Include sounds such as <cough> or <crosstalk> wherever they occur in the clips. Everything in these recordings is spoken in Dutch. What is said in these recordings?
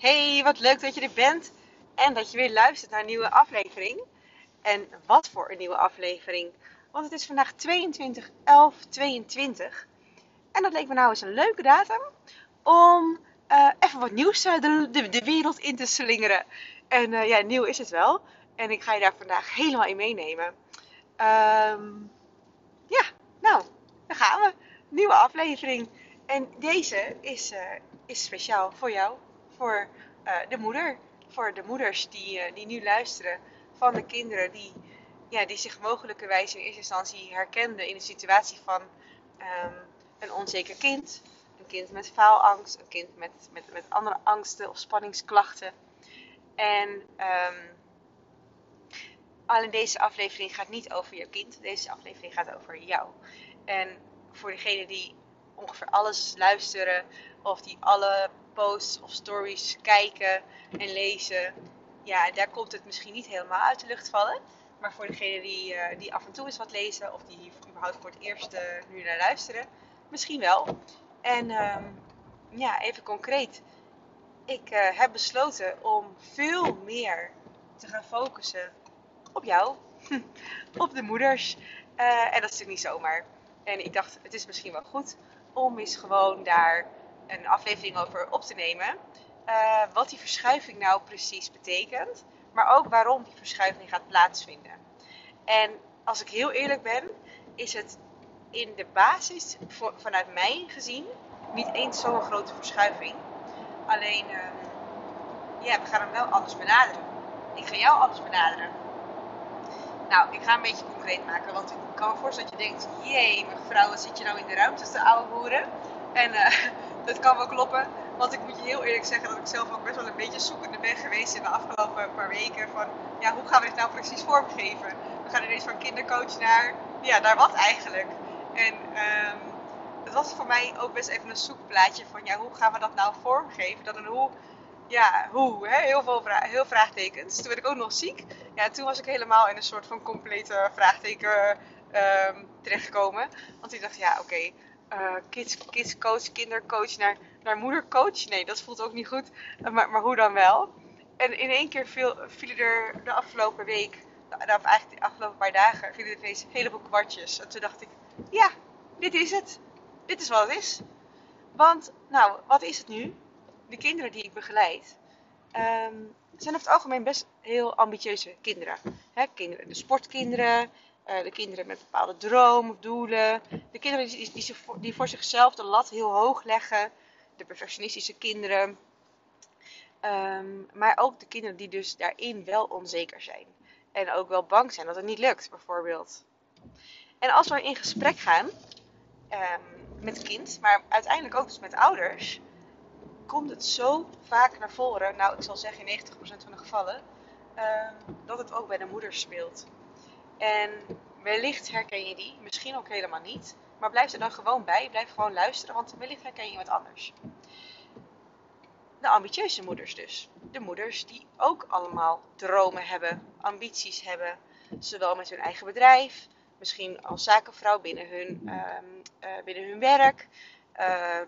Hey, wat leuk dat je er bent en dat je weer luistert naar een nieuwe aflevering. En wat voor een nieuwe aflevering? Want het is vandaag 22 11 22 en dat leek me nou eens een leuke datum om uh, even wat nieuws uh, de, de, de, wereld in te slingeren. En uh, ja, nieuw is het wel. En ik ga je daar vandaag helemaal in meenemen. Um, ja, nou, daar gaan we. Nieuwe aflevering. En deze is, is speciaal voor jou voor uh, de moeder. Voor de moeders die, uh, die nu luisteren van de kinderen die, ja, die zich mogelijkerwijs in eerste instantie herkenden in de situatie van um, een onzeker kind. Een kind met faalangst, een kind met, met, met andere angsten of spanningsklachten. En um, alleen deze aflevering gaat niet over jouw kind. Deze aflevering gaat over jou. En voor degenen die ongeveer alles luisteren of die alle posts of stories kijken en lezen, ja, daar komt het misschien niet helemaal uit de lucht vallen. Maar voor degenen die, uh, die af en toe eens wat lezen of die überhaupt voor het eerst uh, nu naar luisteren, misschien wel. En um, ja, even concreet. Ik uh, heb besloten om veel meer te gaan focussen op jou, <laughs> op de moeders. en dat is natuurlijk niet zomaar. En ik dacht, het is misschien wel goed om eens gewoon daar een aflevering over op te nemen. Uh, wat die verschuiving nou precies betekent, maar ook waarom die verschuiving gaat plaatsvinden. En als ik heel eerlijk ben, is het in de basis, vanuit mij gezien, niet eens zo'n grote verschuiving. Alleen, uh, ja, we gaan hem wel anders benaderen. Ik ga jou anders benaderen. Nou, ik ga een beetje concreet maken, want ik kan me voorstellen dat je denkt: jee, mevrouw, wat zit je nou in de ruimte te oude boeren? En uh, <laughs> dat kan wel kloppen. Want ik moet je heel eerlijk zeggen dat ik zelf ook best wel een beetje zoekende ben geweest in de afgelopen paar weken. Van ja, hoe gaan we dit nou precies vormgeven? We gaan ineens van kindercoach naar, ja, naar wat eigenlijk? En um, dat was voor mij ook best even een zoekplaatje van ja, hoe gaan we dat nou vormgeven? Dat een hoe, ja, hoe, hè? Heel veel heel vraagtekens. Toen werd ik ook nog ziek. Ja, toen was ik helemaal in een soort van complete vraagteken um, terechtgekomen. Want ik dacht, ja, oké, uh, kids, kidscoach, kindercoach naar, naar moedercoach. Nee, dat voelt ook niet goed. Uh, maar, maar hoe dan wel? En in één keer viel, vielen er de afgelopen week, of eigenlijk de afgelopen paar dagen, vielen er ineens een heleboel kwartjes. En toen dacht ik, ja, dit is het. Dit is wat het is. Want, nou, wat is het nu? De kinderen die ik begeleid, um, zijn over het algemeen best heel ambitieuze kinderen. Kinderen de sportkinderen, uh, de kinderen met bepaalde dromen of doelen. De kinderen die, die, voor zichzelf de lat heel hoog leggen. De perfectionistische kinderen. Um, maar ook de kinderen die dus daarin wel onzeker zijn. En ook wel bang zijn dat het niet lukt, bijvoorbeeld. En als we in gesprek gaan um, met het kind, maar uiteindelijk ook dus met ouders, komt het zo vaak naar voren, nou ik zal zeggen in 90% van de gevallen, um, dat het ook bij de moeder speelt. En wellicht herken je die, misschien ook helemaal niet. Maar blijf er dan gewoon bij, blijf gewoon luisteren, want wellicht herken je wat anders. De ambitieuze moeders dus. De moeders die ook allemaal dromen hebben, ambities hebben. Zowel met hun eigen bedrijf, misschien als zakenvrouw binnen hun, um, uh, binnen hun werk.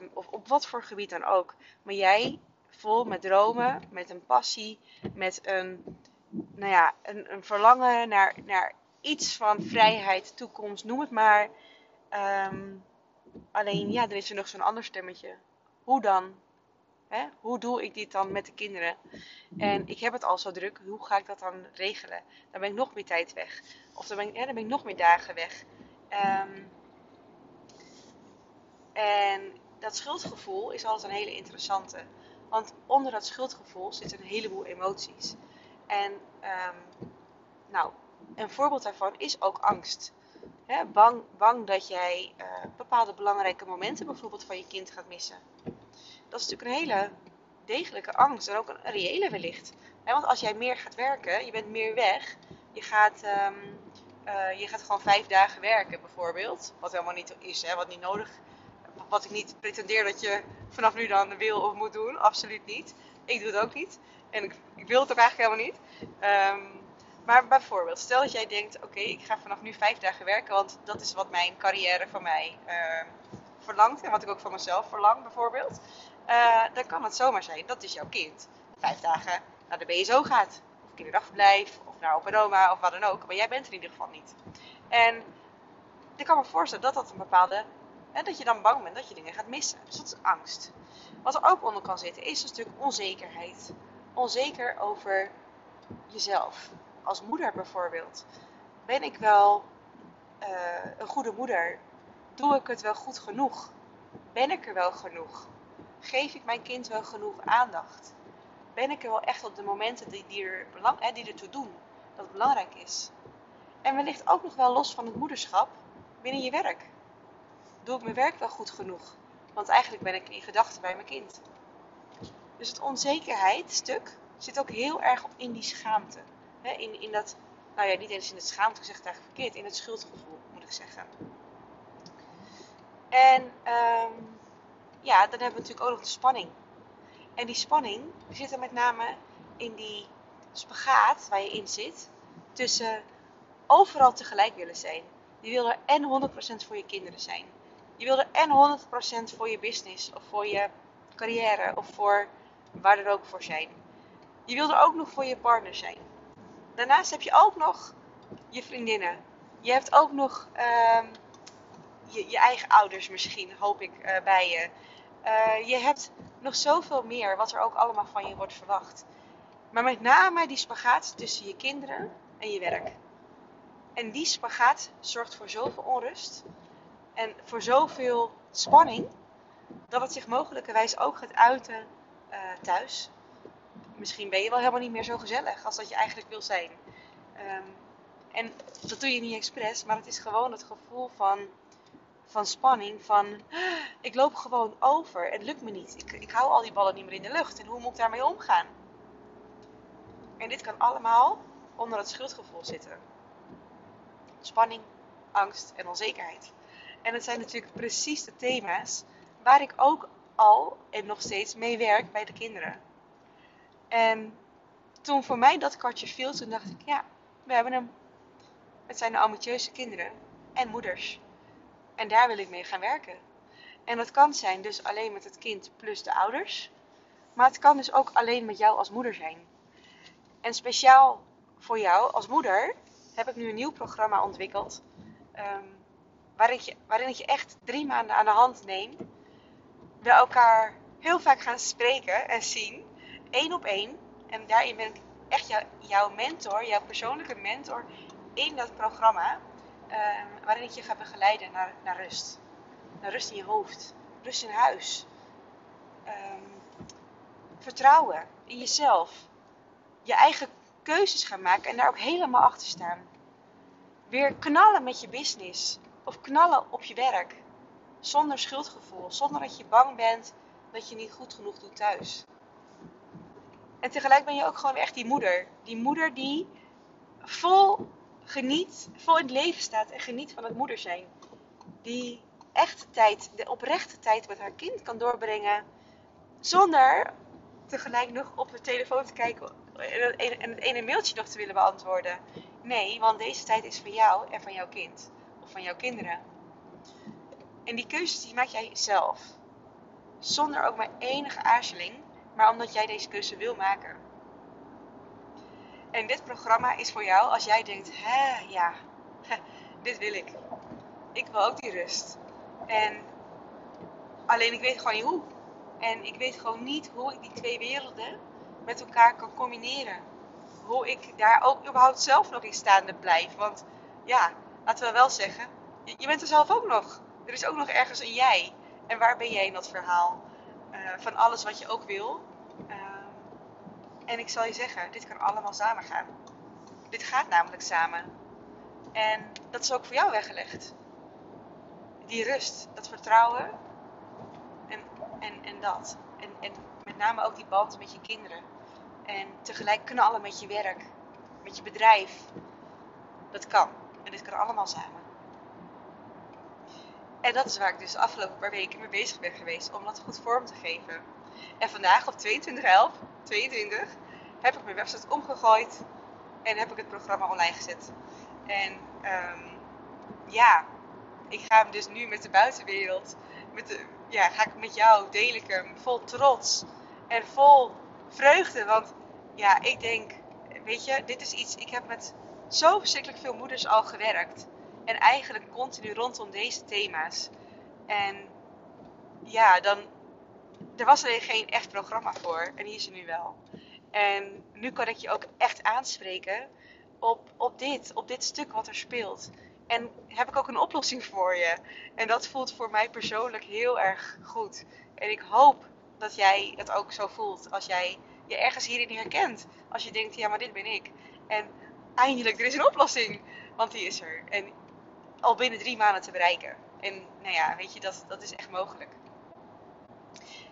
Um, of op wat voor gebied dan ook. Maar jij vol met dromen, met een passie, met een, nou ja, een, een verlangen naar, naar iets van vrijheid, toekomst, noem het maar. Um, alleen, ja, er is er nog zo'n ander stemmetje. Hoe dan? Hè? Hoe doe ik dit dan met de kinderen? En ik heb het al zo druk, hoe ga ik dat dan regelen? Dan ben ik nog meer tijd weg. Of dan ben ik, ja, dan ben ik nog meer dagen weg. Um, en dat schuldgevoel is altijd een hele interessante. Want onder dat schuldgevoel zitten een heleboel emoties. En um, nou, een voorbeeld daarvan is ook angst. Bang, bang dat jij uh, bepaalde belangrijke momenten bijvoorbeeld van je kind gaat missen. Dat is natuurlijk een hele degelijke angst en ook een reële wellicht. Want als jij meer gaat werken, je bent meer weg, je gaat, um, uh, je gaat gewoon vijf dagen werken bijvoorbeeld. Wat helemaal niet is, wat niet nodig wat ik niet pretendeer dat je vanaf nu dan wil of moet doen. Absoluut niet. Ik doe het ook niet. En ik, ik wil het ook eigenlijk helemaal niet. Um, maar bijvoorbeeld, stel dat jij denkt: oké, ik ga vanaf nu vijf dagen werken, want dat is wat mijn carrière van mij uh, verlangt en wat ik ook van mezelf verlang, bijvoorbeeld. Uh, dan kan het zomaar zijn, dat is jouw kind. vijf dagen naar de BSO gaat. Of kinderdagverblijf, of naar opa en of wat dan ook. Maar jij bent er in ieder geval niet. En ik kan me voorstellen dat dat een bepaalde... Hè, dat je dan bang bent dat je dingen gaat missen. Dus dat is angst. Wat er ook onder kan zitten is een stuk onzekerheid. Onzeker over jezelf. Als moeder bijvoorbeeld. Ben ik wel uh, een goede moeder? Doe ik het wel goed genoeg? Ben ik er wel genoeg? Geef ik mijn kind wel genoeg aandacht? Ben ik er wel echt op de momenten die, die, er belang, hè, die ertoe doen dat het belangrijk is? En wellicht ook nog wel los van het moederschap binnen je werk. Doe ik mijn werk wel goed genoeg? Want eigenlijk ben ik in gedachten bij mijn kind. Dus het onzekerheidsstuk zit ook heel erg in die schaamte. In, in dat, nou ja, niet eens in het schaamte gezegd, eigenlijk verkeerd, in het schuldgevoel moet ik zeggen. En um, ja, dan hebben we natuurlijk ook nog de spanning. En die spanning zit er met name in die spagaat waar je in zit. Tussen overal tegelijk willen zijn. Je wil er en 100% voor je kinderen zijn. Je wil er en 100% voor je business of voor je carrière of voor waar er ook voor zijn. Je wil er ook nog voor je partner zijn. Daarnaast heb je ook nog je vriendinnen. Je hebt ook nog um, je, je, eigen ouders misschien, hoop ik, uh, bij je. Uh, je hebt nog zoveel meer wat er ook allemaal van je wordt verwacht. Maar met name die spagaat tussen je kinderen en je werk. En die spagaat zorgt voor zoveel onrust en voor zoveel spanning dat het zich mogelijkerwijs ook gaat uiten uh, thuis. Misschien ben je wel helemaal niet meer zo gezellig als dat je eigenlijk wil zijn. Um, en dat doe je niet expres, maar het is gewoon het gevoel van van spanning, van ik loop gewoon over, het lukt me niet. Ik, ik hou al die ballen niet meer in de lucht en hoe moet ik daarmee omgaan? En dit kan allemaal onder het schuldgevoel zitten. Spanning, angst en onzekerheid. En het zijn natuurlijk precies de thema's waar ik ook al en nog steeds mee werk bij de kinderen. En toen voor mij dat kwartje viel, toen dacht ik, ja, we hebben hem. Het zijn de ambitieuze kinderen en moeders. En daar wil ik mee gaan werken. En dat kan zijn dus alleen met het kind plus de ouders. Maar het kan dus ook alleen met jou als moeder zijn. En speciaal voor jou als moeder heb ik nu een nieuw programma ontwikkeld. Um, waarin, je, waarin ik je echt drie maanden aan de hand neem. We elkaar heel vaak gaan spreken en zien. Één op één. En daarin ben ik echt jouw mentor, jouw persoonlijke mentor in dat programma. Ehm, waarin ik je ga begeleiden naar, naar rust. Naar rust in je hoofd, rust in huis. Ehm, vertrouwen in jezelf. Je eigen keuzes gaan maken en daar ook helemaal achter staan. Weer knallen met je business of knallen op je werk. Zonder schuldgevoel, zonder dat je bang bent dat je niet goed genoeg doet thuis. En tegelijk ben je ook gewoon echt die moeder. Die moeder die vol geniet, vol in het leven staat en geniet van het moeder zijn. Die echte tijd, de oprechte tijd met haar kind kan doorbrengen. Zonder tegelijk nog op de telefoon te kijken en het ene mailtje nog te willen beantwoorden. Nee, want deze tijd is van jou en van jouw kind. Of van jouw kinderen. En die keuzes die maak jij zelf. Zonder ook maar enige aarzeling. Maar omdat jij deze keuze wil maken. En dit programma is voor jou als jij denkt, hè, ja, dit wil ik. Ik wil ook die rust. En alleen ik weet gewoon niet hoe. En ik weet gewoon niet hoe ik die twee werelden met elkaar kan combineren. Hoe ik daar ook überhaupt zelf nog in staande blijf. Want ja, laten we wel zeggen, je bent er zelf ook nog. Er is ook nog ergens een jij. En waar ben jij in dat verhaal? Uh, van alles wat je ook wil. Uh, en ik zal je zeggen, dit kan allemaal samen gaan. Dit gaat namelijk samen. En dat is ook voor jou weggelegd. Die rust, dat vertrouwen en, en, en dat. En, en met name ook die band met je kinderen. En tegelijk knallen met je werk, met je bedrijf. Dat kan. En dit kan allemaal samen. En dat is waar ik dus de afgelopen paar weken mee bezig ben geweest om dat goed vorm te geven. En vandaag op 22 22 heb ik mijn website omgegooid en heb ik het programma online gezet. En um, ja, ik ga hem dus nu met de buitenwereld, met de, ja, ga ik met jou, deel ik hem vol trots en vol vreugde. Want ja, ik denk, weet je, dit is iets. Ik heb met zo verschrikkelijk veel moeders al gewerkt. En eigenlijk continu rondom deze thema's. En ja, dan. Er was alleen geen echt programma voor. En hier is er nu wel. En nu kan ik je ook echt aanspreken op, op dit, op dit stuk wat er speelt. En heb ik ook een oplossing voor je. En dat voelt voor mij persoonlijk heel erg goed. En ik hoop dat jij het ook zo voelt als jij je ergens hierin herkent. Als je denkt, ja, maar dit ben ik. En eindelijk, er is een oplossing. Want die is er. En al binnen drie maanden te bereiken. En nou ja, weet je, dat, dat is echt mogelijk.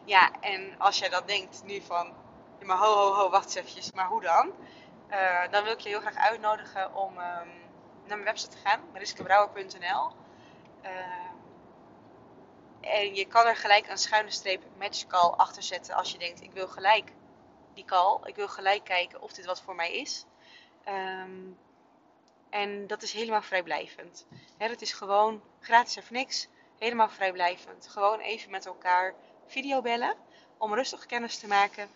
Ja, en als jij dat denkt nu van, maar ho, ho, ho, wacht eventjes, maar hoe dan? Uh, dan wil ik je heel graag uitnodigen om um, naar mijn website te gaan, mariskebrouwer.nl. Uh, en je kan er gelijk een schuine streep match achter zetten als je denkt, ik wil gelijk die call. Ik wil gelijk kijken of dit wat voor mij is. Um, en dat is helemaal vrijblijvend. He, dat is gewoon gratis of niks. Helemaal vrijblijvend. Gewoon even met elkaar videobellen. Om rustig kennis te maken.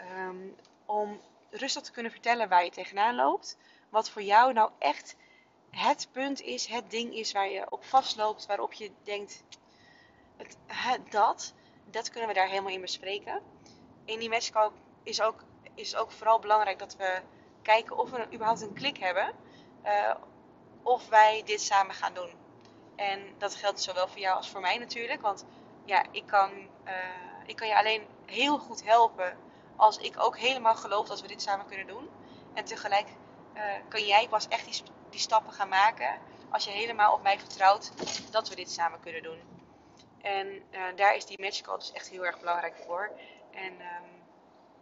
Um, om rustig te kunnen vertellen waar je tegenaan loopt. Wat voor jou nou echt het punt is, het ding is waar je op vastloopt. Waarop je denkt, het, dat, dat kunnen we daar helemaal in bespreken. In die matchcall is ook, is ook vooral belangrijk dat we kijken of we überhaupt een klik hebben. Uh, of wij dit samen gaan doen. En dat geldt zowel voor jou als voor mij natuurlijk. Want ja, ik kan, uh, ik kan je alleen heel goed helpen als ik ook helemaal geloof dat we dit samen kunnen doen. En tegelijk uh, kan jij pas echt die, die stappen gaan maken als je helemaal op mij vertrouwt dat we dit samen kunnen doen. En daar is die match call dus echt heel erg belangrijk voor. En um,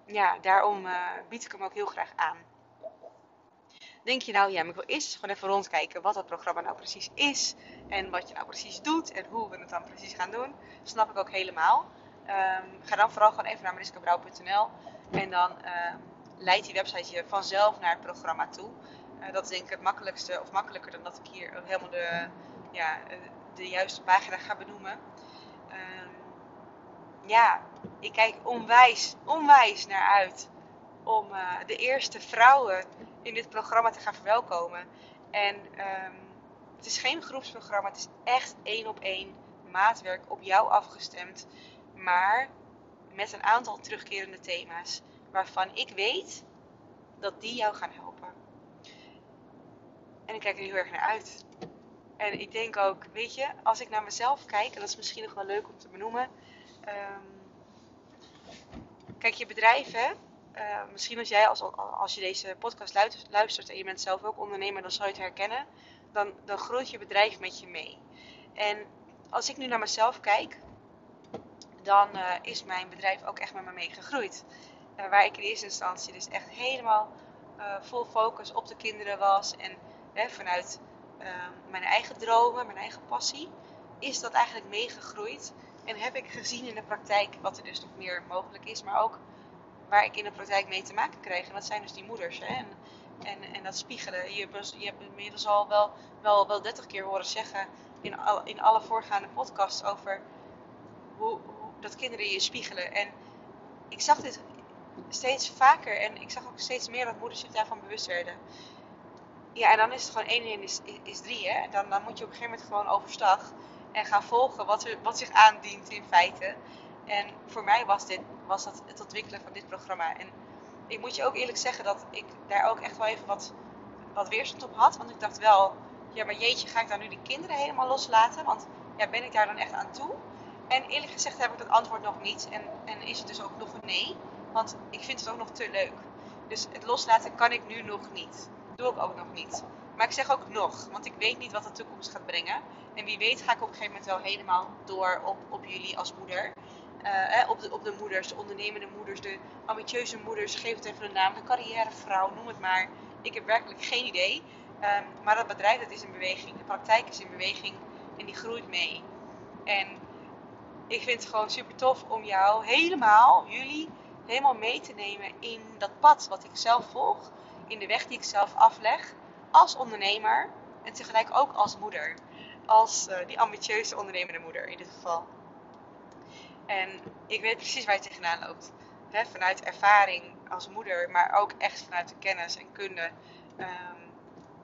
ja, daarom bied ik hem ook heel graag aan. Denk je nou, ja, maar ik wil gewoon even rondkijken wat dat programma nou precies is. En wat je nou precies doet en hoe we het dan precies gaan doen. snap ik ook helemaal. Um, ga dan vooral gewoon even naar mariskabrouw.nl en dan uh, leidt die website je vanzelf naar het programma toe. Uh, dat is denk ik het makkelijkste, of makkelijker dan dat ik hier helemaal de, ja, de juiste pagina ga benoemen. Um, ja, ik kijk onwijs, onwijs naar uit om uh, de eerste vrouwen in dit programma te gaan verwelkomen. En um, het is geen groepsprogramma, het is echt één op één maatwerk op jou afgestemd. Maar met een aantal terugkerende thema's waarvan ik weet dat die jou gaan helpen. En ik kijk er heel erg naar uit. En ik denk ook, weet je, als ik naar mezelf kijk, en dat is misschien nog wel leuk om te benoemen. Um, kijk, je bedrijf, hè, uh, misschien als jij, als, als je deze podcast luistert en je bent zelf ook ondernemer, dan zal je het herkennen. Dan, dan groeit je bedrijf met je mee. En als ik nu naar mezelf kijk, dan uh, is mijn bedrijf ook echt met me mee gegroeid. Uh, waar ik in eerste instantie dus echt helemaal vol focus op de kinderen was. En vanuit mijn eigen dromen, mijn eigen passie, is dat eigenlijk meegegroeid. En heb ik gezien in de praktijk wat er dus nog meer mogelijk is. Maar ook waar ik in de praktijk mee te maken kreeg. En dat zijn dus die moeders. Hè? En, en, en dat spiegelen. Je, je hebt inmiddels al wel, wel, wel 30 keer horen zeggen in, al, in alle voorgaande podcasts over hoe, hoe, dat kinderen je spiegelen. En ik zag dit steeds vaker en ik zag ook steeds meer dat moeders zich daarvan bewust werden. Ja, en dan is het gewoon 1 en 1 is, is 3. Hè? Dan, dan moet je op een gegeven moment gewoon overstag en gaan volgen wat, er, wat zich aandient in feite. En voor mij was, dit, was dat het ontwikkelen van dit programma. En ik moet je ook eerlijk zeggen dat ik daar ook echt wel even wat, wat weerstand op had. Want ik dacht wel, ja maar jeetje, ga ik dan nu die kinderen helemaal loslaten? Want ja, ben ik daar dan echt aan toe? En eerlijk gezegd heb ik dat antwoord nog niet. En, en is het dus ook nog een nee. Want ik vind het ook nog te leuk. Dus het loslaten kan ik nu nog niet. Doe ik ook nog niet. Maar ik zeg ook nog, want ik weet niet wat de toekomst gaat brengen. En wie weet ga ik op een gegeven moment wel helemaal door op, op jullie als moeder. Uh, op, de, op de moeders, de ondernemende moeders, de ambitieuze moeders, geef het even een naam, de carrièrevrouw, noem het maar. Ik heb werkelijk geen idee. Um, maar dat bedrijf dat is in beweging, de praktijk is in beweging en die groeit mee. En ik vind het gewoon super tof om jou helemaal, jullie, helemaal mee te nemen in dat pad wat ik zelf volg. In de weg die ik zelf afleg als ondernemer en tegelijk ook als moeder. Als uh, die ambitieuze ondernemende moeder in dit geval. En ik weet precies waar je tegenaan loopt. vanuit ervaring als moeder, maar ook echt vanuit de kennis en kunde. Ehm,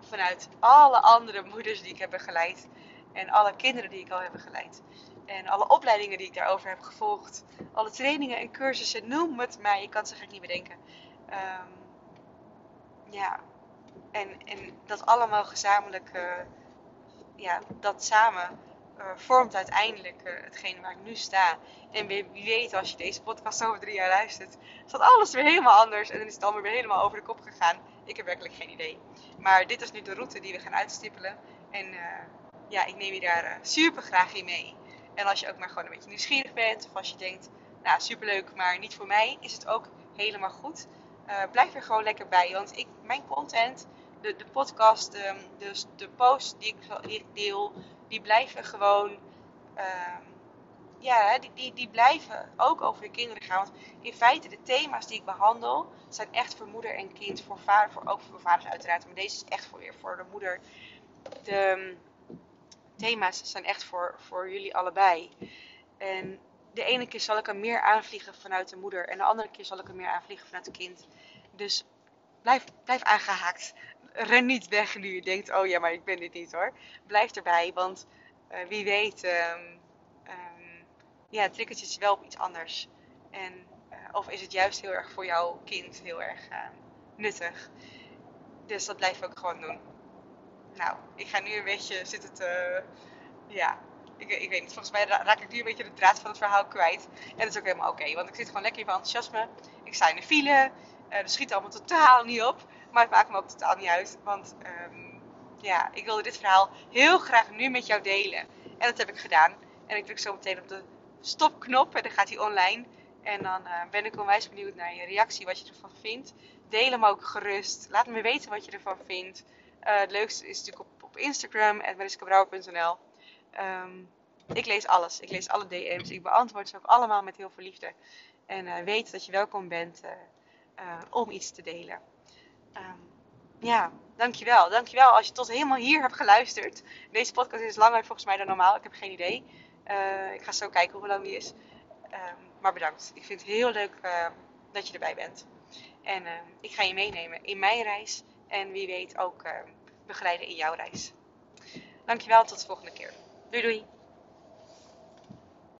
vanuit alle andere moeders die ik heb begeleid. En alle kinderen die ik al heb begeleid. En alle opleidingen die ik daarover heb gevolgd. Alle trainingen en cursussen, noem het maar. Je kan zo gek niet bedenken. Ehm, ja, en, en dat allemaal gezamenlijk, uh, ja, dat samen uh, vormt uiteindelijk uh, hetgene waar ik nu sta. En wie, weet, als je deze podcast over drie jaar luistert, staat alles weer helemaal anders. En dan is het allemaal weer helemaal over de kop gegaan. Ik heb werkelijk geen idee. Maar dit is nu de route die we gaan uitstippelen. En ja, ik neem je daar super graag in mee. En als je ook maar gewoon een beetje nieuwsgierig bent, of als je denkt, nou superleuk, maar niet voor mij, is het ook helemaal goed. Blijf er gewoon lekker bij. Want ik, mijn content, de, de podcast, de, de, de posts die ik, die ik deel, die blijven gewoon. Uh, ja, die, die, die blijven ook over je kinderen gaan. Want in feite, de thema's die ik behandel, zijn echt voor moeder en kind. Voor vader, voor, ook voor vaders uiteraard. Maar deze is echt voor, voor de moeder. De thema's zijn echt voor, voor jullie allebei. En de ene keer zal ik er meer aanvliegen vanuit de moeder. En de andere keer zal ik er meer aanvliegen vanuit het kind. Dus blijf, blijf aangehaakt. Ren niet weg nu je denkt, oh ja, maar ik ben dit niet hoor. Blijf erbij, want uh, wie weet um, um, ja, het wel op iets anders. En, uh, of is het juist heel erg voor jouw kind heel erg uh, nuttig. Dus dat blijf ik ook gewoon doen. Nou, ik ga nu een beetje zitten te... Ja, ik, ik, weet niet, volgens mij raak ik nu een beetje de draad van het verhaal kwijt. En dat is ook helemaal oké, want ik zit gewoon lekker in mijn enthousiasme. Ik sta in de file, er schiet allemaal totaal niet op. Maar het maakt me ook totaal niet uit, want um, ja, ik wilde dit verhaal heel graag nu met jou delen. En dat heb ik gedaan. En ik druk zo meteen op de stopknop en dan gaat hij online. En dan uh, ben ik onwijs benieuwd naar je reactie, wat je ervan vindt. Deel hem ook gerust. Laat me weten wat je ervan vindt. Uh, het leukste is natuurlijk op, op Instagram, mariskabrouwer.nl. Um, ik lees alles. Ik lees alle DM's. Ik beantwoord ze ook allemaal met heel veel liefde. En uh, weet dat je welkom bent om iets te delen. Um, ja, dankjewel. Dankjewel als je tot helemaal hier hebt geluisterd. Deze podcast is langer volgens mij dan normaal. Ik heb geen idee. ik ga zo kijken hoe lang die is. Um, maar bedankt. Ik vind het heel leuk dat je erbij bent. En ik ga je meenemen in mijn reis. En wie weet ook begeleiden in jouw reis. Dankjewel, tot de volgende keer. Doei doei!